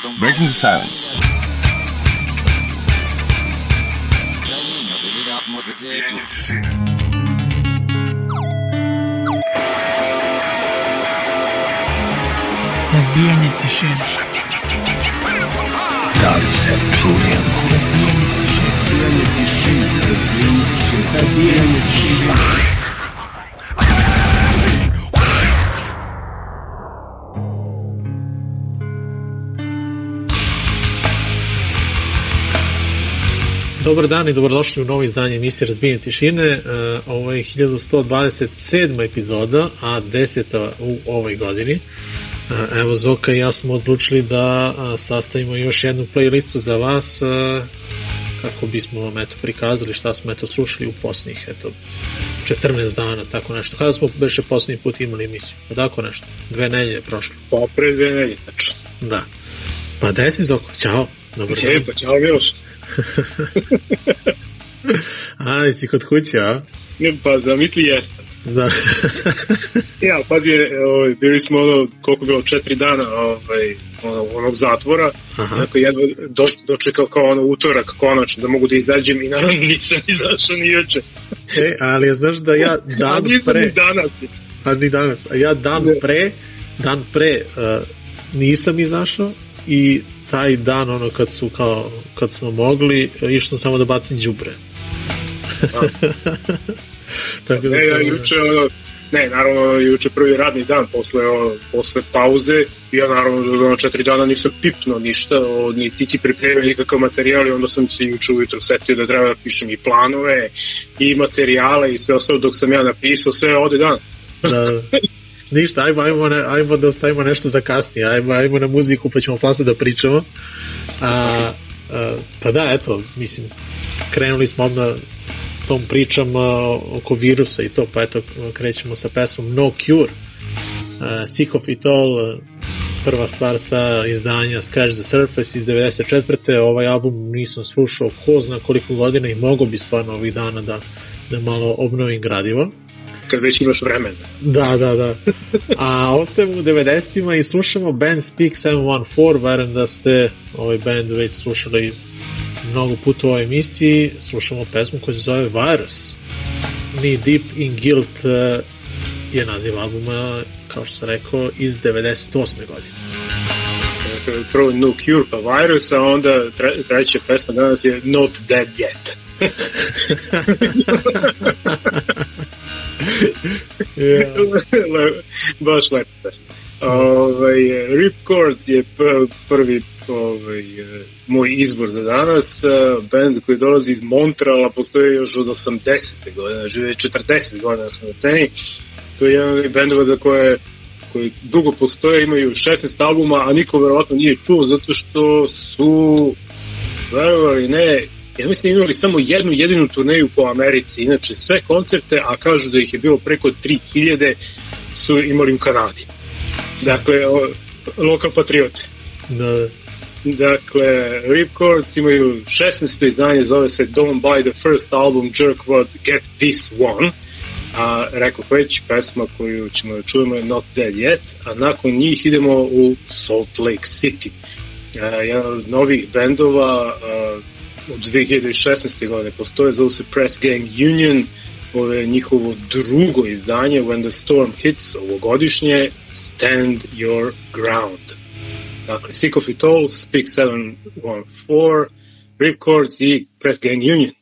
Breaking the silence. Razbijanje tišine. Da li se čujemo? Razbijanje tišine. Razbijanje tišine. Razbijanje tišine. Dobar dan i dobrodošli u novo izdanje emisije Razbijenje tišine. E, Ovo je 1127. epizoda, a deseta u ovoj godini. E, Evo Zoka i ja smo odlučili da sastavimo još jednu playlistu za vas a, kako bismo vam eto prikazali šta smo eto slušali u posljednjih eto 14 dana, tako nešto. Kada smo beše posljednji put imali emisiju? Pa tako nešto. Dve nelje je prošlo. Pa pre dve nedelje, tačno. Da. Pa desi Zoko, ćao. Dobar dan. E, pa ćao Miloš. A, jesi kod kuće, a? Pa zamisli jesam. Da. Ja, pazi, ovaj, bili smo ono, koliko je bilo, četiri dana ovaj, ono, onog zatvora. Aha. Dakle, jedva do, dočekao kao ono utorak konačno da mogu da izađem i naravno nisam izašao ni juče. E, ali znaš da ja dan pre, ni danas. a ni danas, a ja dan pre, dan pre uh, nisam izašao i taj dan ono kad su kao kad smo mogli išao sam samo da bacim đubre. Tako da Ne, ja sam, juče, ono, ne, naravno, juče prvi radni dan posle, ono, posle pauze i ja naravno ono, četiri dana nisam pipnuo ništa, o, ni ti ti pripremio nikakav materijal i onda sam se juče ujutro setio da treba da pišem i planove i materijale i sve ostalo dok sam ja napisao, sve ode dan. da, ništa, ajmo, ajmo, ne, ajmo da ostavimo nešto za kasnije, ajmo, ajmo na muziku pa ćemo posle da pričamo. A, a, pa da, eto, mislim, krenuli smo odmah tom pričam a, oko virusa i to, pa eto, krećemo sa pesmom No Cure, a, Sick of It All, prva stvar sa izdanja Scratch the Surface iz 94. Ovaj album nisam slušao ko zna koliko godina i mogo bi stvarno ovih dana da, da malo obnovim gradivo. Kad već imaš vremena. Da, da, da. A ostajemo u 90-ima i slušamo band Speak 714, verujem da ste ovaj band već slušali mnogo puta u ovoj emisiji, slušamo pesmu koja se zove Virus. Knee Deep in Guilt eh, je naziv albuma, kao što sam rekao, iz 98. godine. Prvo No Cure pa Virus, a onda tre, treća pesma danas je Not Dead Yet. Baš lepa pesma. Ovaj, Ripcords je prvi ovaj, moj izbor za danas. Band koji dolazi iz Montreala, postoji još od 80. godina, žive 40 godina smo na sceni. To je jedan bendova za koje koji dugo postoje, imaju 16 albuma, a niko verovatno nije čuo, zato što su, verovali ne, ja mislim imali samo jednu jedinu turneju po Americi, inače sve koncerte, a kažu da ih je bilo preko 3000, su imali u Kanadi. Dakle, o, lokal patriote. Da, Dakle, Ripcords imaju 16. izdanje, zove se Don't Buy the First Album, Jerkwad, Get This One. A rekao već, pesma koju ćemo da čujemo je Not Dead Yet, a nakon njih idemo u Salt Lake City. A, jedan od novih bendova a, od 2016. godine postoje, zove se Press Gang Union, ovo je njihovo drugo izdanje, When the Storm Hits, ovogodišnje, Stand Your Ground. Dakle, Sick of It All, Speak 714, Ripcords i Press Gang Union.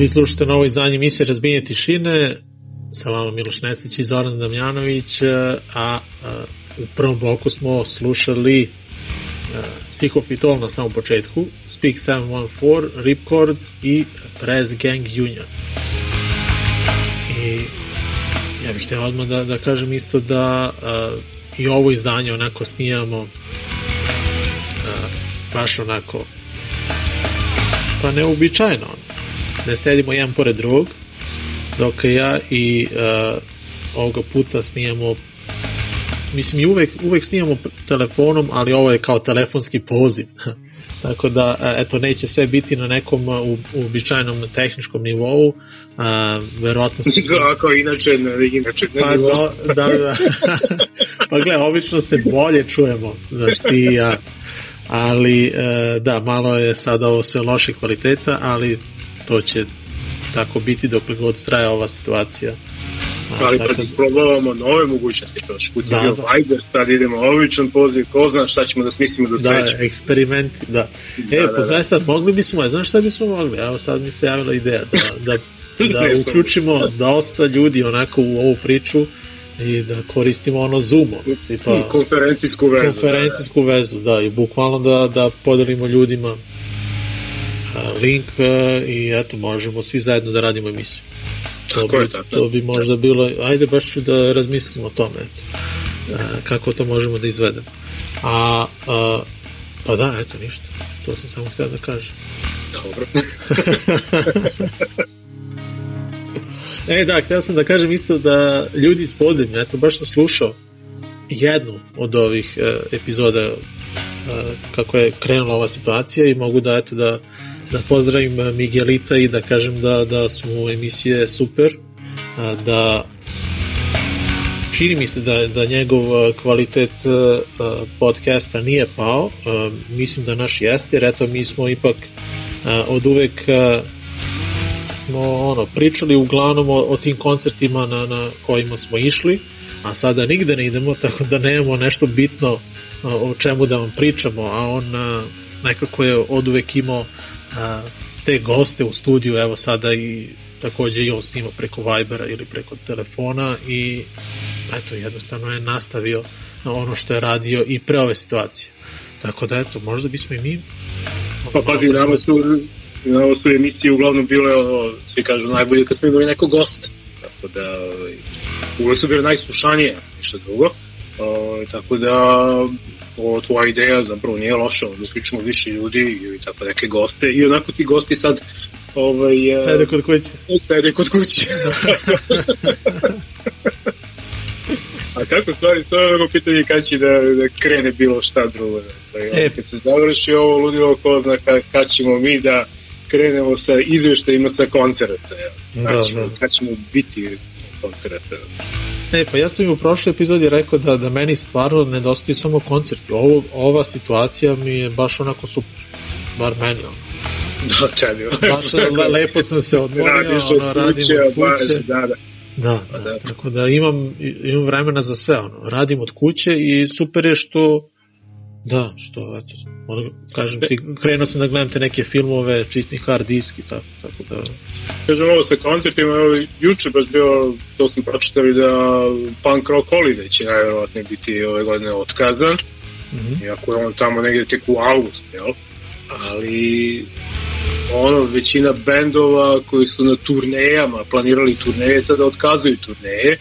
Vi slušate novo izdanje emisije Razbijenje tišine sa vama Miloš Necić i Zoran Damjanović, a, a u prvom bloku smo slušali a, Psychopitol na samom početku, Speak 714, Ripcords i Prez Gang Union. I ja bih htio odmah da, da kažem isto da i ovo izdanje onako snijamo baš onako pa neobičajeno ne sedimo jedan pored drugog Zoka i ja i uh, ovoga puta snijamo mislim i uvek, uvek snijamo telefonom ali ovo je kao telefonski poziv tako da eto neće sve biti na nekom u, uobičajenom tehničkom nivou a, verovatno se... Ako inače, inače na pa, nivou. da, da, da. pa gle, obično se bolje čujemo znaš ti ja ali e, da, malo je sada ovo sve loše kvaliteta, ali to će tako biti dok god traje ova situacija. A, Ali tako pa probavamo nove mogućnosti, što Da, je bio da. Viber, sad idemo običan poziv, ko zna šta ćemo da smislimo do da, sledećeg. eksperimenti, da. Da, E, da, pogledaj da. sad, mogli bismo, znaš šta bismo mogli? Evo sad mi se javila ideja da, da, da uključimo dosta ljudi onako u ovu priču i da koristimo ono Zoomo, tipa konferencijsku vezu. konferencijsku vezu, da, i bukvalno da, da podelimo ljudima link a, i eto, možemo svi zajedno da radimo emisiju. To Tako bi, je, tako to bi možda bilo, ajde baš ću da razmislim o tome, eto, a, kako to možemo da izvedemo. A, a, pa da, eto, ništa, to sam samo htio da kažem. Dobro. E, da, htio sam da kažem isto da ljudi iz podzemlja, eto, baš sam slušao jednu od ovih e, epizoda e, kako je krenula ova situacija i mogu da, eto, da, da pozdravim e, Miguelita i da kažem da, da su emisije super, da čini mi se da, da njegov e, kvalitet e, e, podcasta nije pao, mislim da naš jeste, jer eto mi smo ipak od uvek smo ono pričali uglavnom o, o tim koncertima na, na kojima smo išli, a sada nigde ne idemo, tako da nemamo nešto bitno o čemu da vam pričamo, a on nekako je od uvek imao te goste u studiju, evo sada i takođe i on snima preko Vibera ili preko telefona i eto jednostavno je nastavio ono što je radio i pre ove situacije. Tako da eto, možda bismo i mi Pa pazi, nama su, nama su emisije uglavnom bile, svi kažu, najbolje kad smo imali nekog gosta. Tako da, ovaj, uvek su bile najslušanije, ništa drugo. O, tako da, ovo tvoja ideja zapravo nije loša, da sličimo više ljudi i tako neke goste. I onako ti gosti sad ovaj, e, sede kod kuće. sede kod kuće. A kako stvari, to je ono pitanje kad će da, da krene bilo šta drugo. Dakle, E. e. Kad se završi ovo ludilo ko zna kad, ćemo mi da krenemo sa izveštajima sa koncerta. Kad, Da, da. kad ćemo biti koncerta. Ne, pa ja sam i u prošloj epizodi rekao da, da meni stvarno nedostaju samo koncerti. Ovo, ova situacija mi je baš onako super. Bar meni. ono. Da, čadi. Baš le, lepo sam se odmorio, Radiš ono, radim kuće, od baš, kuće. da, da. Da, Pa da, da. tako da imam, imam vremena za sve, ono, radim od kuće i super je što da, što, eto, ono, kažem ti, krenuo sam da gledam te neke filmove, čistim hard disk i tako, tako da, Kažem ovo sa koncertima, evo, juče baš bio, to smo pročitali da Punk Rock Holiday će najverovatnije biti ove godine otkazan, mhm. iako je on tamo negde tek u avgust, jel? Ali ono, većina bendova koji su na turnejama, planirali turneje, sada otkazuju turneje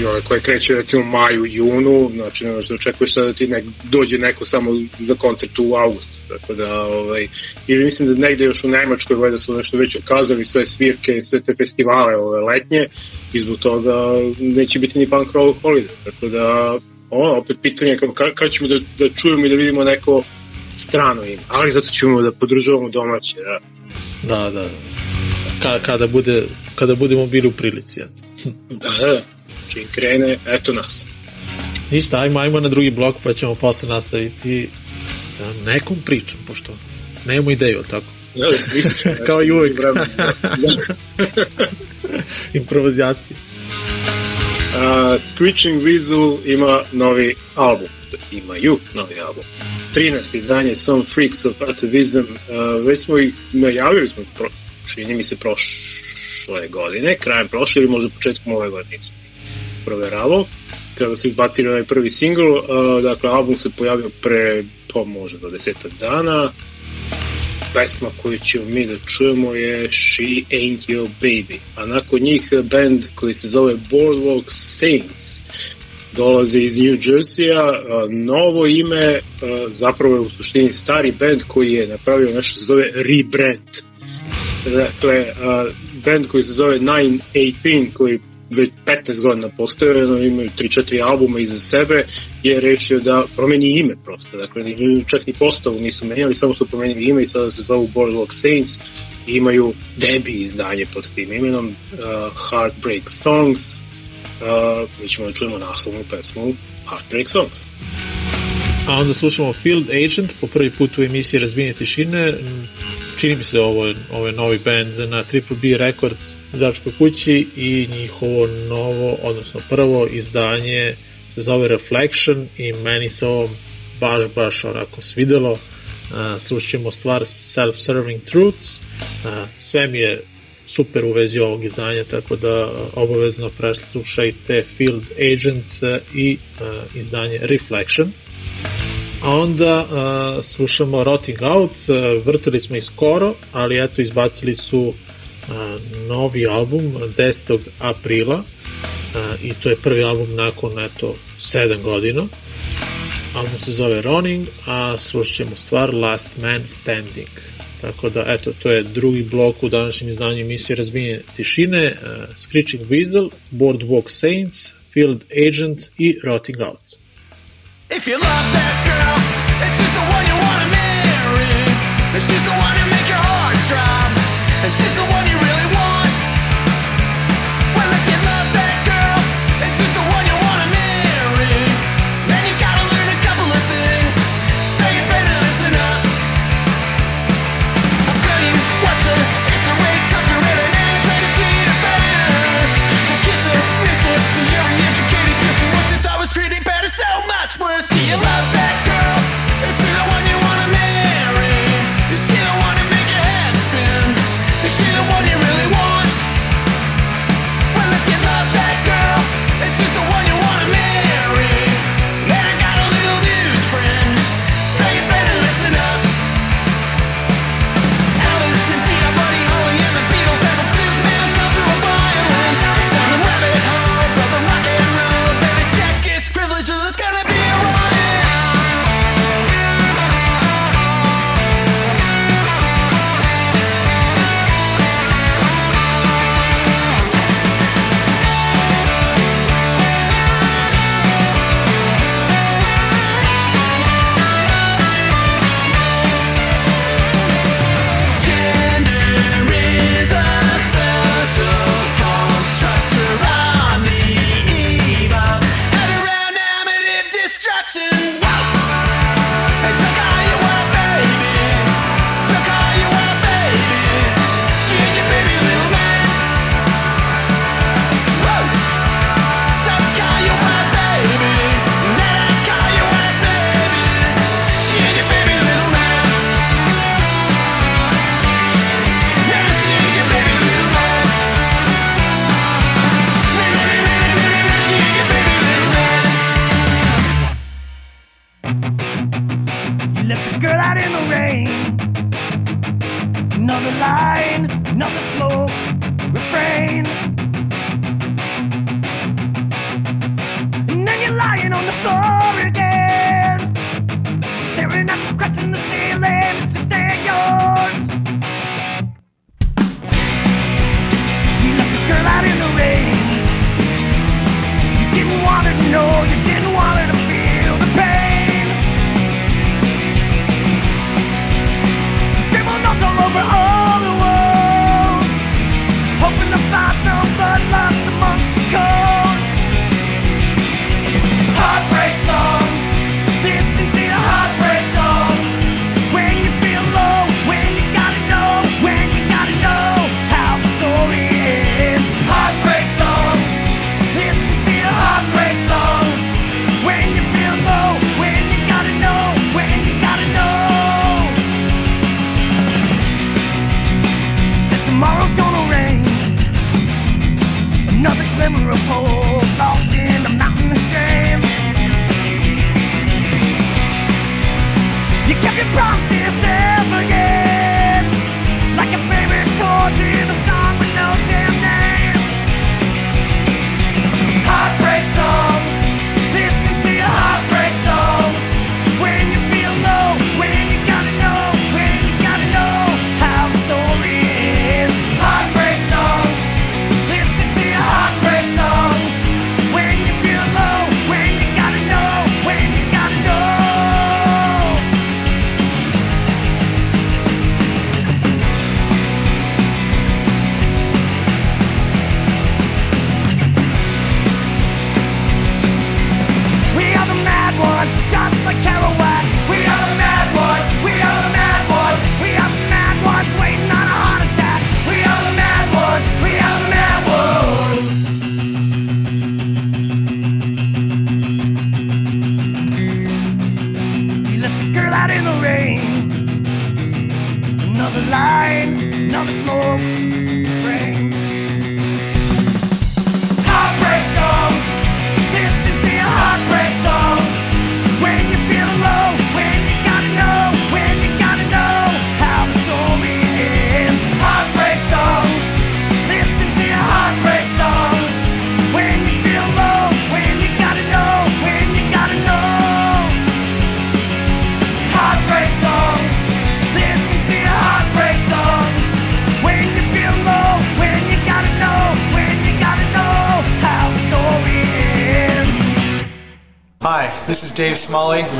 i ove koje kreće recimo maju, junu, znači ne možeš da očekuješ da ti nek, dođe neko samo za koncert u avgustu, tako da ovaj, ili mislim da negde još u Nemačkoj valjda su nešto već otkazali sve svirke, sve te festivale ove letnje i zbog toga neće biti ni punk rock holiday, tako da ono, opet pitanje kako ka, ćemo da, da čujemo i da vidimo neko strano ime, ali zato ćemo da podržavamo domaće, da. da, da, da. Ka, kada, bude, kada budemo bili u prilici, eto. Da, da, čim krene, eto nas. Ništa, ajmo, ajmo na drugi blok pa ćemo posle nastaviti sa nekom pričom, pošto nemamo ideju, tako? Ja, da ćemo, Kao i uvek. da. Improvizacije. Uh, Screeching Weasel ima novi album. Imaju novi album. 13 izdanje Some Freaks of Atavism. Uh, već smo ih najavili smo pro, čini mi se prošle godine, krajem prošle ili možda početkom ove godine proveravao, kada su izbacili onaj prvi singl, uh, dakle album se pojavio pre, pa možda do desetak dana, pesma koju ćemo mi da čujemo je She Ain't Your Baby, a nakon njih band koji se zove Boardwalk Saints, dolaze iz New Jersey-a, novo ime, zapravo je u suštini stari band koji je napravio nešto što se zove Rebrand. Dakle, band koji se zove 918, koji već 15 godina postoje, no, imaju 3-4 albuma iza sebe, je rešio da promeni ime prosto. Dakle, čak ni postavu nisu menjali, samo su promenili ime i sada se zovu Boardwalk Saints i imaju debi izdanje pod tim imenom uh, Heartbreak Songs, uh, mi ćemo da čujemo naslovnu pesmu Heartbreak Songs. A onda slušamo Field Agent po prvi put u emisiji Razbijenje tišine. Čini mi se da ovo, ovo je novi band na Triple B Records Začkoj kući i njihovo novo, odnosno prvo izdanje se zove Reflection i meni se ovo baš, baš onako svidelo. Uh, slušćemo stvar Self-Serving Truths. Uh, sve mi je super u vezi ovog izdanja, tako da obavezno preslušajte Field Agent i uh, izdanje Reflection. A onda uh, slušamo Rotting Out, uh, vrtili smo i skoro, ali eto izbacili su uh, novi album 10. aprila uh, i to je prvi album nakon eto 7 godina. Album se zove Running, a slušat ćemo stvar Last Man Standing. Tako da, eto, to je drugi blok u današnjem izdanju emisije Razbijenje tišine, uh, Screeching Weasel, Boardwalk Saints, Field Agent i Rotting Out. If you love that girl, it's just the one you wanna marry. And she's the one to make your heart drop. And she's the one you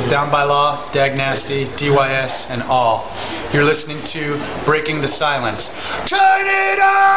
Down by Law, Dag Nasty, DYS, and all. You're listening to Breaking the Silence. Turn it up!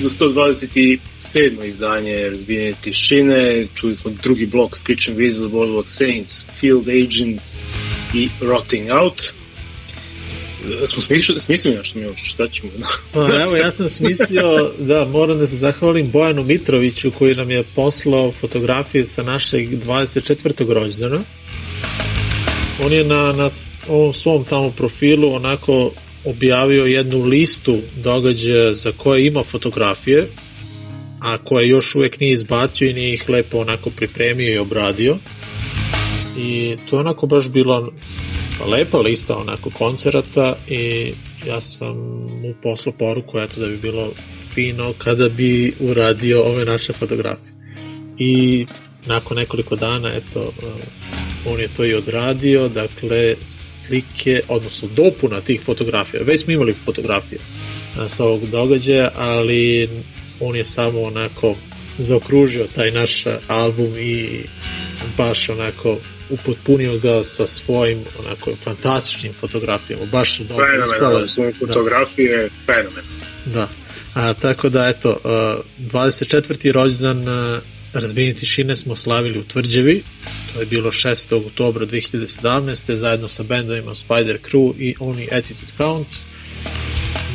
1127. izdanje Razbijenje tišine, čuli smo drugi blok Screeching Weasel, Boardwalk Saints, Field Agent i Rotting Out. E, Smo smišljali, smislili nešto mi još, šta ćemo? Pa evo, ja sam smislio da moram da se zahvalim Bojanu Mitroviću koji nam je poslao fotografije sa našeg 24. rođendana. On je na, na ovom svom tamo profilu onako objavio jednu listu događaja za koje ima fotografije, a koje još uvek nije izbacio i nije ih lepo onako pripremio i obradio. I to onako baš bilo lepa lista onako koncerata i ja sam mu poslao poruku eto da bi bilo fino kada bi uradio ove naše fotografije. I nakon nekoliko dana eto uh, on je to i odradio, dakle slike, odnosno dopuna tih fotografija. Već smo imali fotografije sa ovog događaja, ali on je samo onako zaokružio taj naš album i baš onako upotpunio ga sa svojim onako fantastičnim fotografijama, baš su dobro Fenomenalno, ispale. su fotografije, fenomen. Da. A, tako da, eto, uh, 24. rođendan Razbijenje tišine smo slavili u Tvrđevi, to je bilo 6. oktobra 2017. zajedno sa bendovima Spider Crew i Only Attitude Counts.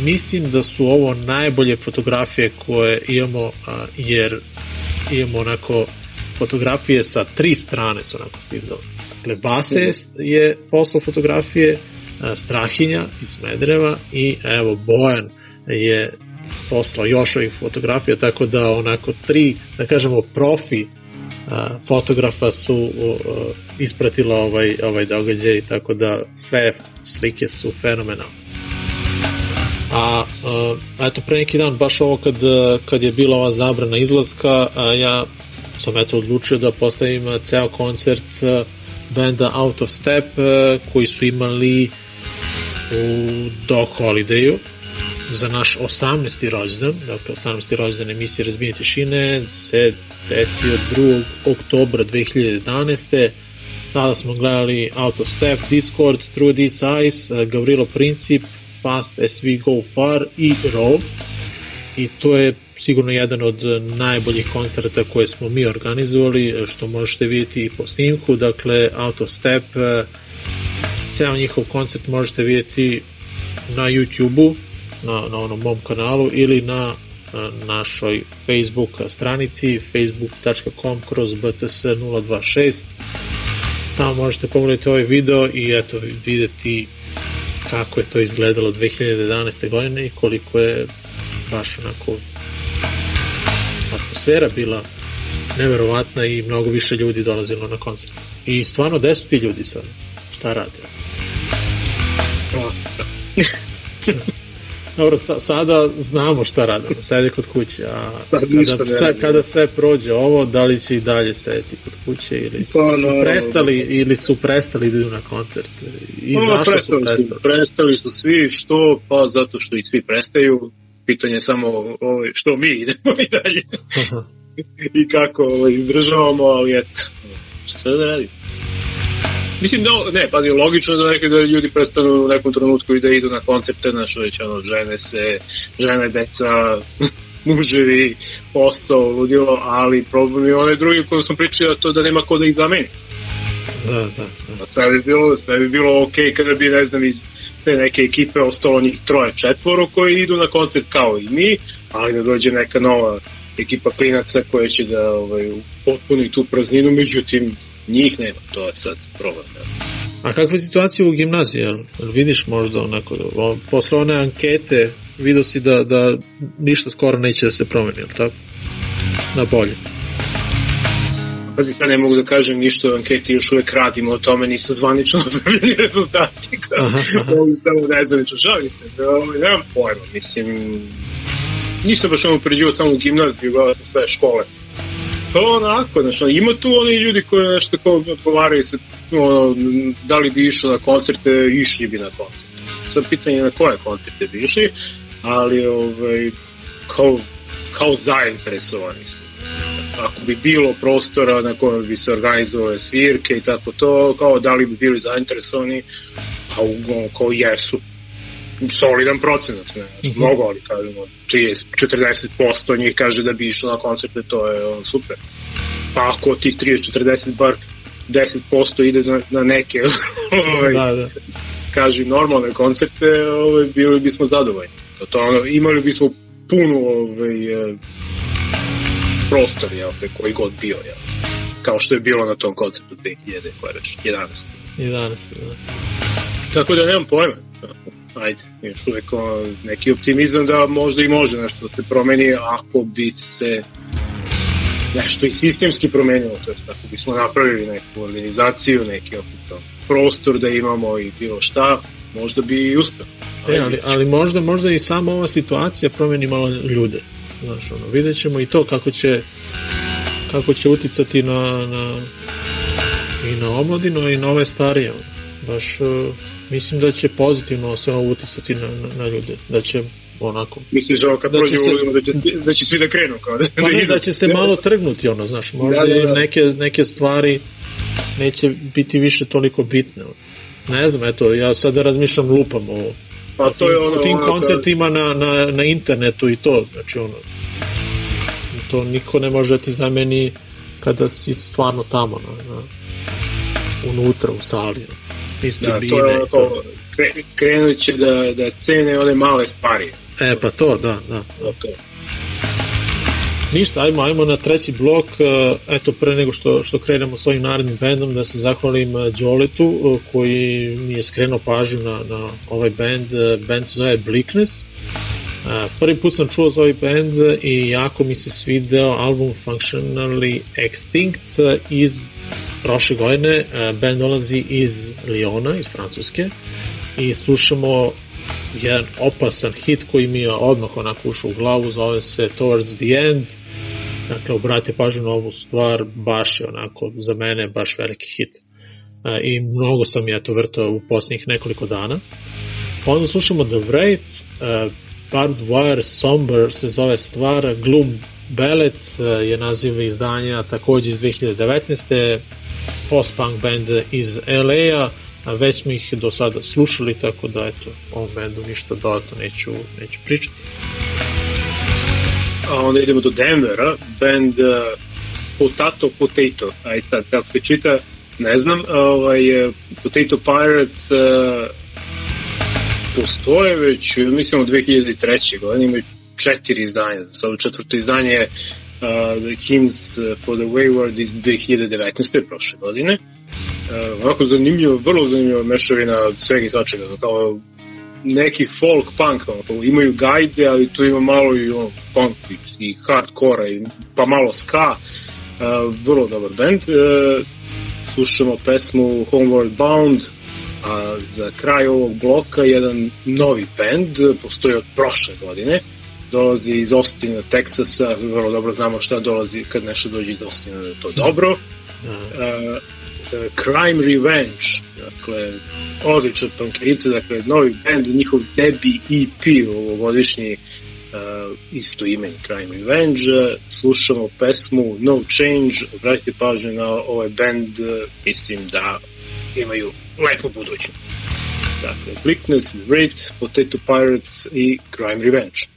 Mislim da su ovo najbolje fotografije koje imamo, jer imamo onako fotografije sa tri strane su onako stizale. Dakle, Base je poslao fotografije, Strahinja iz Smedreva i evo Bojan je poslao još ovih fotografija, tako da onako tri, da kažemo, profi a, fotografa su uh, ispratila ovaj, ovaj događaj, tako da sve slike su fenomenalne. A uh, eto pre neki dan baš ovo kad, kad je bila ova zabrana izlaska a, ja sam eto odlučio da postavim a, ceo koncert a, benda Out of Step a, koji su imali u Dog Holidayu za naš 18. rođendan, dakle 18. rođendan emisije Razbijenje tišine se desio 2. oktobra 2011. Tada smo gledali Out of Step, Discord, These Eyes, eh, Gavrilo Princip, Fast As We Go Far i Rove. I to je sigurno jedan od najboljih koncerta koje smo mi organizovali, eh, što možete vidjeti i po snimku, dakle Out of Step, eh, ceo njihov koncert možete vidjeti na YouTube-u, na, na onom mom kanalu ili na a, našoj Facebook stranici facebook.com kroz bts 026 tamo možete pogledati ovaj video i eto videti kako je to izgledalo 2011. godine i koliko je baš onako atmosfera bila neverovatna i mnogo više ljudi dolazilo na koncert. I stvarno gde su ti ljudi sad? Šta rade? Dobro, sa, sada znamo šta radimo, sede kod kuće, a ništa kada sve, radimo. kada sve prođe ovo, da li će i dalje sedeti kod kuće ili su, Pa, su prestali ili su prestali da idu na koncert i Pa, zašto su prestali prestali? Prestali su svi, što? Pa zato što i svi prestaju. Pitanje je samo ovaj, što mi idemo i dalje i kako ovaj, izdržavamo, ali eto, šta da radim? Mislim da, ne, pa je logično da neke da ljudi prestanu u nekom trenutku i da idu na koncerte, znaš, već ono, žene se, žene, deca, muževi, posao, ludilo, ali problem je onaj drugi koji smo pričali, to da nema ko da ih zameni. da, da, da. Sve bi bilo, sve bi bilo ok kada bi, ne znam, iz te neke ekipe ostalo njih troje, četvoro koji idu na koncert kao i mi, ali da dođe neka nova ekipa klinaca koja će da ovaj, potpuni tu prazninu, međutim njih nema, to je sad problem. Da. A kakva je situacija u gimnaziji, jel, jel vidiš možda onako, o, posle one ankete vidio si da, da ništa skoro neće da se promeni, jel tako? Na bolje. Ja ne mogu da kažem ništa o anketi, još uvek radimo o tome, nisu zvanično objavljeni rezultati. Aha, aha. Mogu samo nezvanično žalite. Da, nemam pojma, mislim, nisam baš ono pređivao samo u gimnaziju, gledao sam sve škole. To onako, znaš, ima tu oni ljudi koji nešto kao odgovaraju se, ono, da li bi išao na koncerte, išli bi na koncerte. Sad pitanje je na koje koncerte bi išli, ali ovaj, kao, kao zainteresovani smo ako bi bilo prostora na kojem bi se organizovale svirke i tako to, kao da li bi bili zainteresovani, pa uglavnom kao jesu. Solidan procenat, ne, mm -hmm. mnogo, ali kažemo 30-40% njih kaže da bi išlo na koncerte, to je on, super. Pa ako tih 30-40 bar 10% ide na, na neke ovaj, Da, da. kaži normalne koncerte, ovaj, bili bismo zadovoljni. To, to ono, imali bismo puno ovaj, e, prostor, jel, koji god bio, jel. Kao što je bilo na tom koncertu 2000, koja je već 11. 11. Da. Tako da nemam pojma. Ajde, još uvek neki optimizam da možda i može nešto da se promeni ako bi se nešto i sistemski promenilo, to jest ako bismo napravili neku organizaciju, neki opet prostor da imamo i bilo šta, možda bi i uspeo. E, ali, ali možda, možda i sama ova situacija promeni malo ljude. Znaš, ono, vidjet ćemo i to kako će kako će uticati na, na i na omladinu i na ove starije. ono. Baš uh, mislim da će pozitivno sve ovo uticati na, na, na ljude. Da će onako Misliš ovo kad Da prođe se- u da će, da će svi da krenu kao da, Pa ne, idu. da će se malo trgnuti ono, znaš, možda Da, da, da. neke, neke stvari neće biti više toliko bitne. Ne znam, eto, ja sada razmišljam lupam o, Pa to je ono, o tim ono, koncertima na, na, na internetu i to, znači ono, to niko ne može da ti zameni kada si stvarno tamo, na, na, unutra u sali, ono. Iz Da, to je kre, krenut će da, da cene one male stvari. E, pa to, da, da. To. Ništa, ajmo, ajmo na treći blok, e, eto pre nego što, što krenemo s ovim narednim bendom, da se zahvalim e, Đoletu e, koji mi je skrenuo pažnju na, na ovaj band, E, band se zove Bleakness. Prvi put sam čuo za ovaj band i jako mi se svideo album Functionally Extinct iz prošle godine. Band dolazi iz Liona, iz Francuske i slušamo jedan opasan hit koji mi je odmah onako ušao u glavu, zove se Towards the End. Dakle, obratite pažnju na ovu stvar, baš je onako za mene baš veliki hit. I mnogo sam ja to vrtao u posljednjih nekoliko dana. Onda slušamo The Wraith, Barbed Wire Somber se zove stvar, Gloom Ballet e, je naziv izdanja takođe iz 2019. Post-punk band iz LA-a, a već smo ih do sada slušali, tako da eto, o ovom bandu ništa dodatno neću, neću pričati. A onda idemo do Denvera, band uh, Potato Potato, aj sad kako čita, ne znam, ovaj, uh, Potato Pirates uh, postoje već, mislim, od 2003. godine, imaju četiri izdanja, sad četvrto izdanje je uh, The Hymns for the Wayward iz 2019. prošle godine. Uh, onako zanimljivo, vrlo zanimljiva mešavina svega i svačega, kao neki folk punk, ono, imaju gajde, ali tu ima malo i ono, punk i hardcore, i, pa malo ska, uh, vrlo dobar band. Uh, slušamo pesmu Homeward Bound, a za kraj ovog bloka jedan novi band, postoji od prošle godine, dolazi iz Austina, Teksasa, vrlo dobro znamo šta dolazi kad nešto dođe iz Austina, da je to dobro. Uh, Crime Revenge, dakle, odlična punkerica, dakle, novi band, njihov debi EP ovogodišnji, uh, isto ime Crime Revenge, slušamo pesmu No Change, obratite pažnju na ovaj band, mislim da imaju lepu budućnost. Dakle, Bleakness, Wraith, Potato Pirates i Crime Revenge.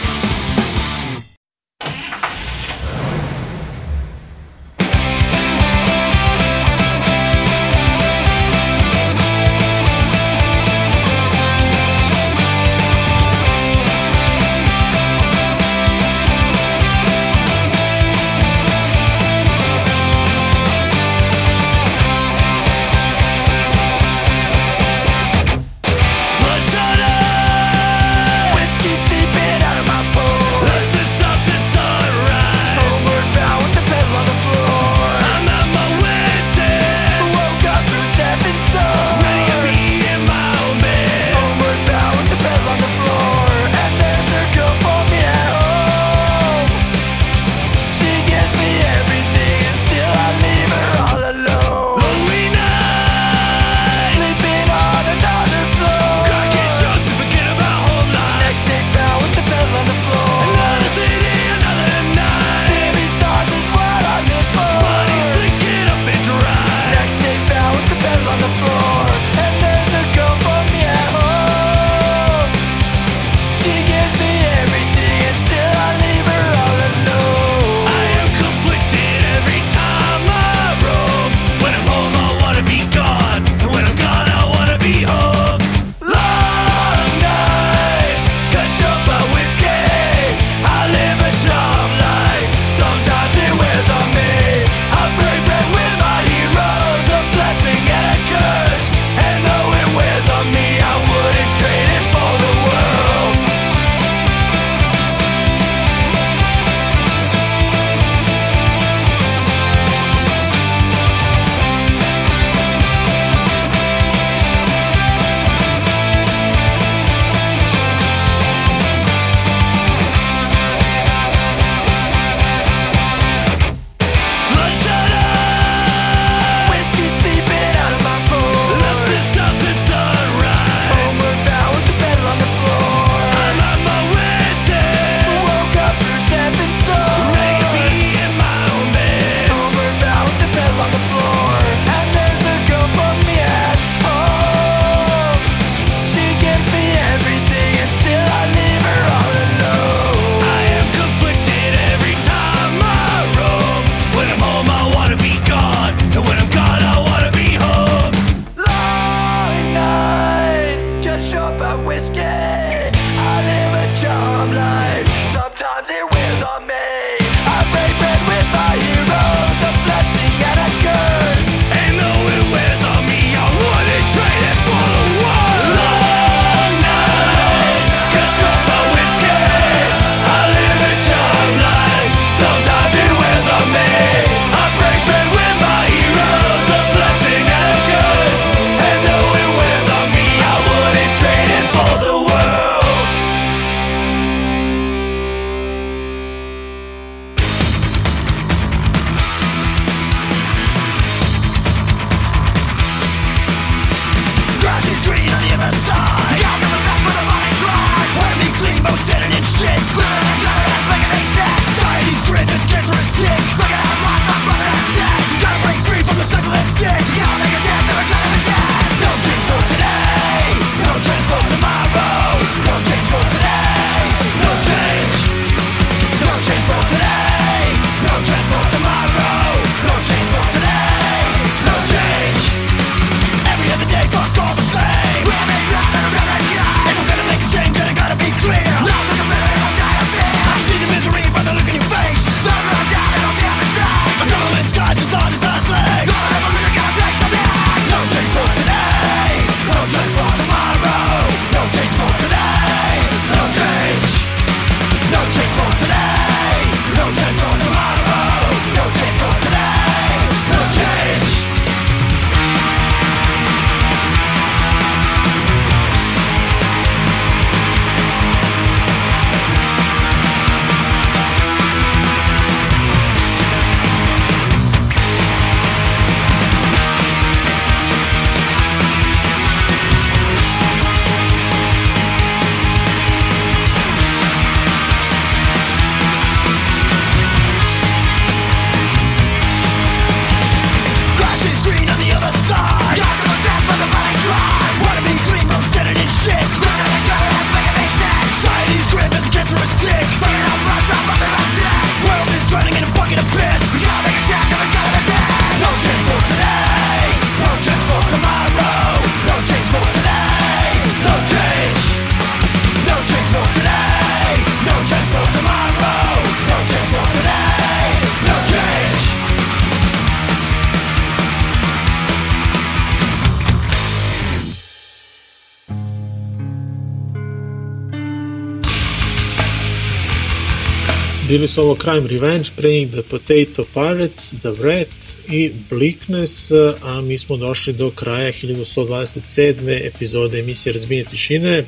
Bili su ovo Crime Revenge, Praying the Potato Pirates, The Rat i Bleakness, a mi smo došli do kraja 1127. epizode emisije Razbijenje tišine.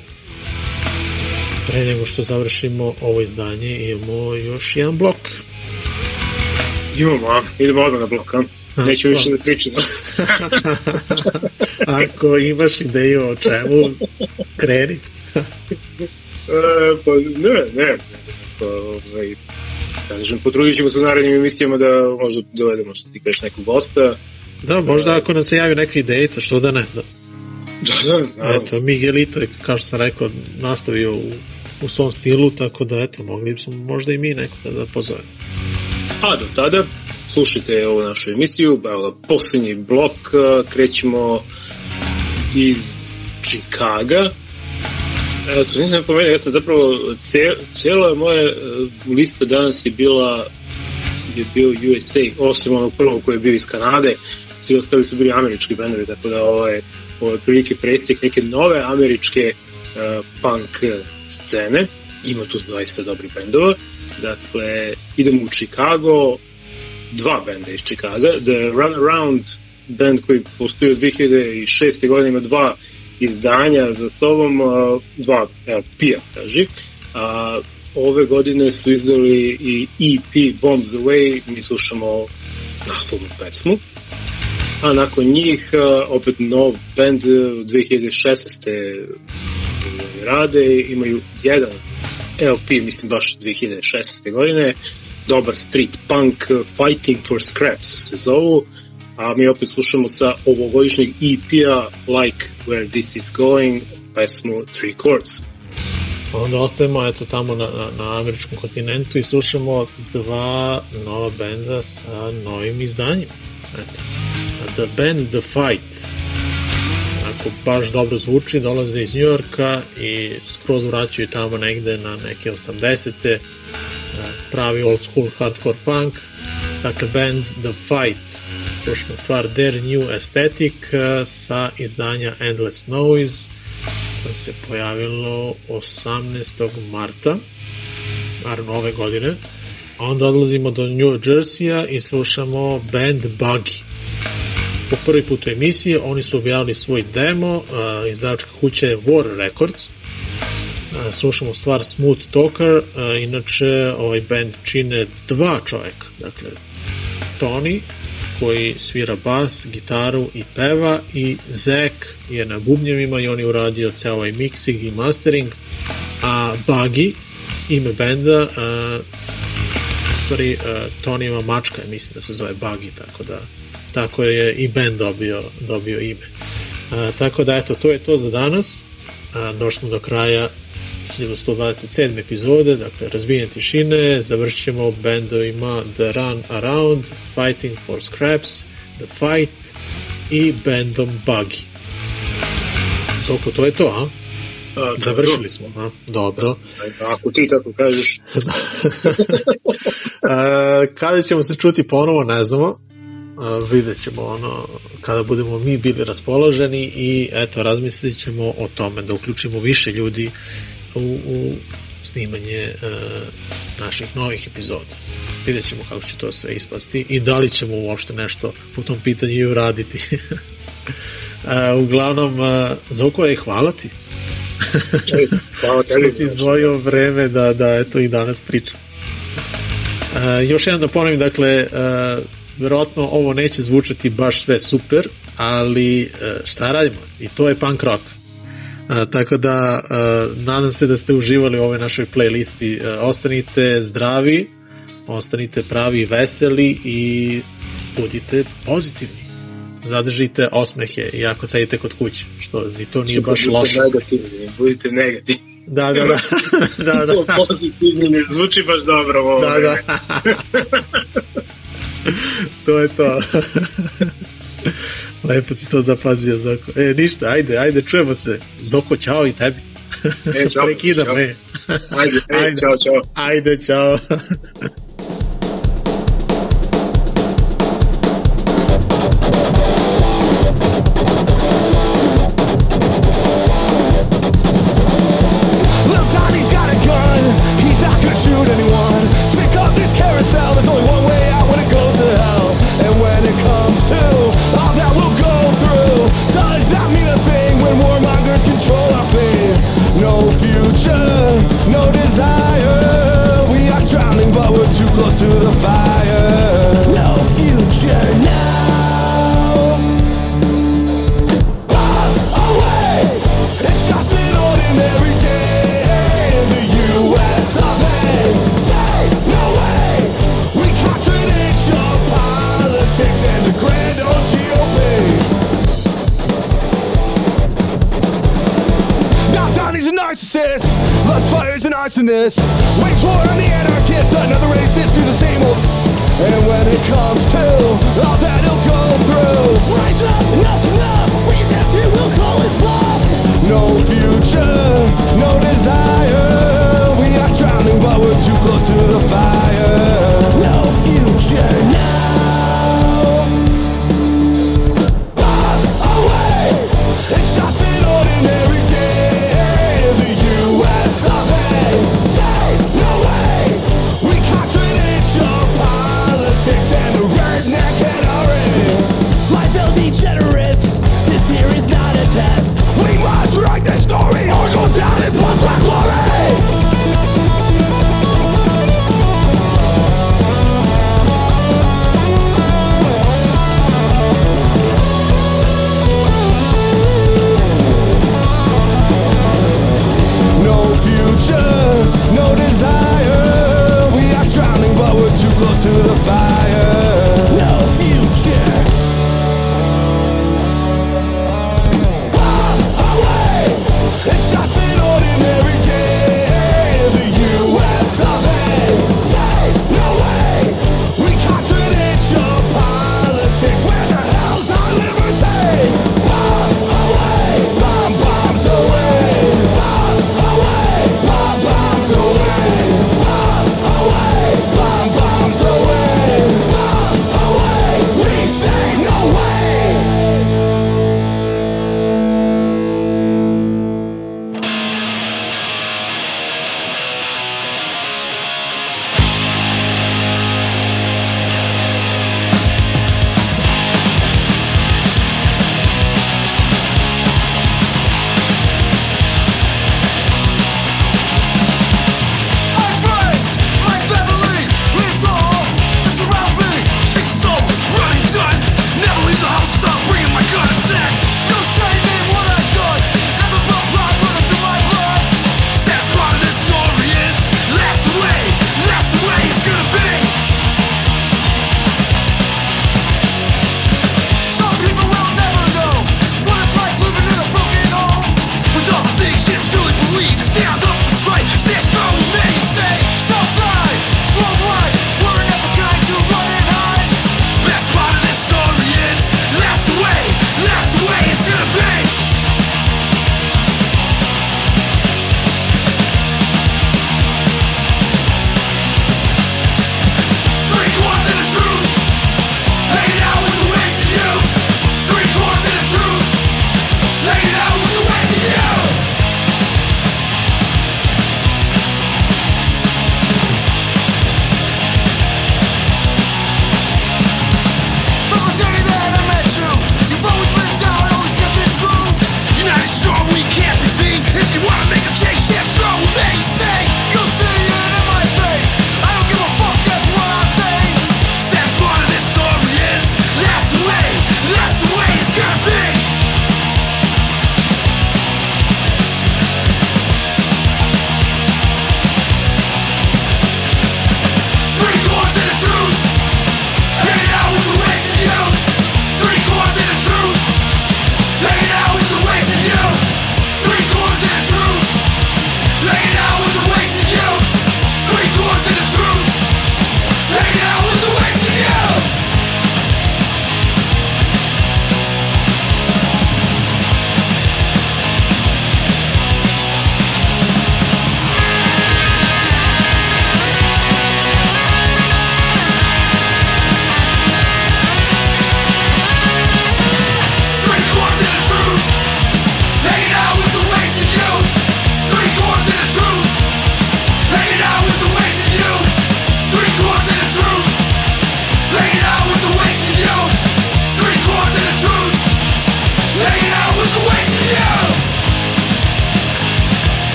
Pre nego što završimo ovo izdanje imamo još jedan blok. Imamo, a? Idemo odmah na blok, a? Neću više pa. da pričamo. Ako imaš ideju o čemu, kreni. E, pa ne, ne. Pa, ovaj, da kažem, potrudit ćemo se u narednim emisijama da možda dovedemo što ti kažeš nekog gosta. Da, možda ako nam se javi neka idejica, što da ne. Da. Da, da, naravno. Eto, Miguelito je, kao što sam rekao, nastavio u, u svom stilu, tako da, eto, mogli smo možda i mi neko da, da pozovemo. A do tada, slušajte ovu našu emisiju, evo, poslednji blok, krećemo iz Čikaga. Eto, nisam pomenuo, ja sam zapravo, ce, cijela moja e, lista danas je bila je bio USA, osim onog prvog koji je bio iz Kanade, svi ostali su bili američki bendovi, tako da ovo je, ovo je prilike presjek neke nove američke uh, punk scene, ima tu zaista dobri bendova, dakle, idemo u Chicago, dva benda iz Chicaga, The Runaround band koji postoji od 2006. godine ima dva izdanja za sobom, dva LP-a, kaži, a ove godine su izdali i EP Bombs Away, mi slušamo naslovnu pesmu. A nakon njih opet nov band uh, 2016. rade, imaju jedan LP, mislim baš 2016. godine, dobar street punk, Fighting for Scraps se zovu, a mi opet slušamo sa ovogodišnjeg EP-a Like Where This Is Going, pesmu Three Chords. Onda ostajemo eto tamo na, na, na američkom kontinentu i slušamo dva nova benda sa novim izdanjima. Eto. The Band The Fight. Ako baš dobro zvuči, dolaze iz Njujorka i skroz vraćaju tamo negde na neke 80. e, pravi old school hardcore punk. Dakle, band The Fight. Slušamo stvar. Their New Aesthetic e, sa izdanja Endless Noise koje se pojavilo 18. marta naravno ove godine. Onda odlazimo do New Jersey-a i slušamo band Buggy. Po prvi put u emisiji oni su objavili svoj demo uh, izdavačka kuća je War Records. Uh, slušamo stvar Smooth Talker inače ovaj band čine dva čoveka dakle Tony koji svira bas, gitaru i peva i Zek je na bubnjevima i on je uradio ceo ovaj mixing i mastering a Buggy ime benda a, u stvari a, Tony ima mačka mislim da se zove Buggy tako da tako je i band dobio, dobio ime. A, tako da eto to je to za danas a, došli smo do kraja 1127. epizode, dakle razvijenje tišine, završit ćemo bendovima The Run Around, Fighting for Scraps, The Fight i bandom Buggy. Zoko, to je to, a? A, Završili smo, a? Dobro. Ako ti tako kažeš, e, kada ćemo se čuti ponovo, ne znamo. E, vidjet ćemo ono kada budemo mi bili raspoloženi i eto razmislit ćemo o tome da uključimo više ljudi u, u snimanje uh, naših novih epizoda. Vidjet ćemo kako će to sve ispasti i da li ćemo uopšte nešto po tom pitanju i uraditi. uh, uglavnom, uh, Zoko je hvala ti. hvala tebi. si izdvojio vreme da, da eto i danas pričam. Uh, još jednom da ponovim, dakle, uh, verovatno ovo neće zvučati baš sve super, ali uh, šta radimo? I to je punk rock. A, tako da a, nadam se da ste uživali u ovoj našoj playlisti. A, ostanite zdravi, ostanite pravi i veseli i budite pozitivni. Zadržite osmehe i ako sedite kod kuće, što ni to nije baš Budite loše. Negativni, budite negativni. Da, da, da. da, da. To pozitivno ne zvuči baš dobro ovo. Da, da. to je to. Lepo si to zapazio, Zoko. E, ništa, ajde, ajde, čujemo se. Zoko, čao i tebi. E, čao. Prekidam, Čao. e. Ajde, Ajde. ajde, čao, čao. Ajde, čao.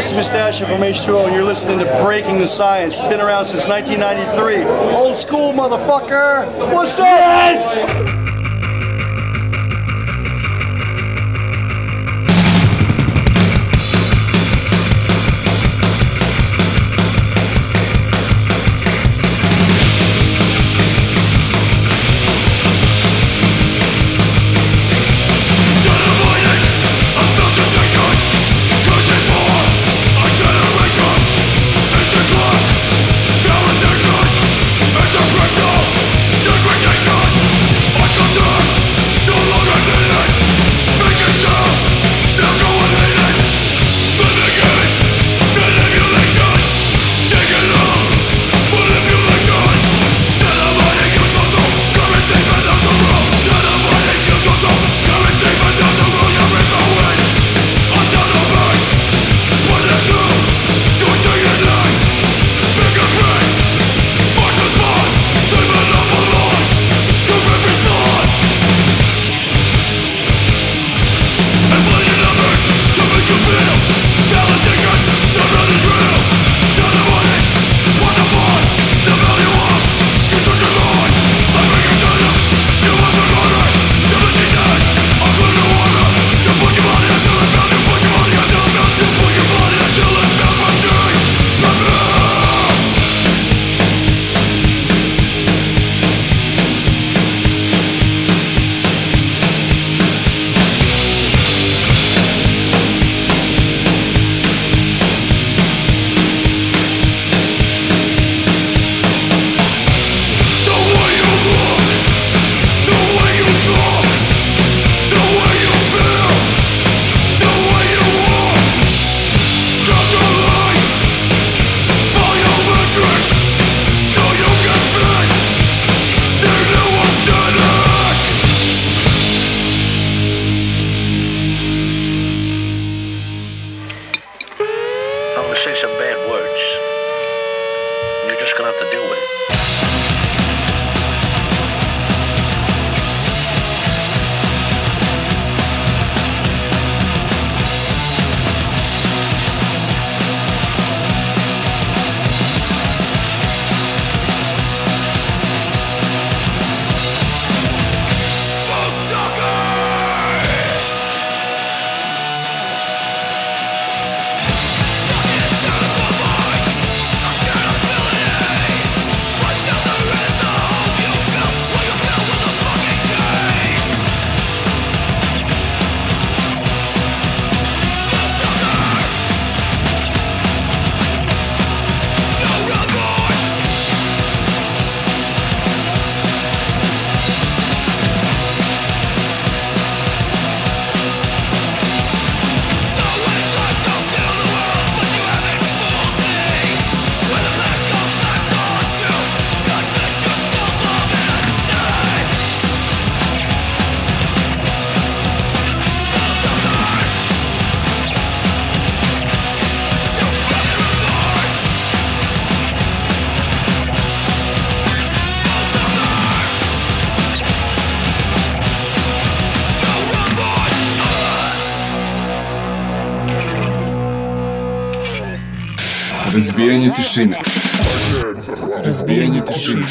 Rusty Mustache from H2O, you're listening to Breaking the Science. It's been around since 1993. Old school, motherfucker! What's up? Yes! Razbijanje tišine. Razbijanje tišine.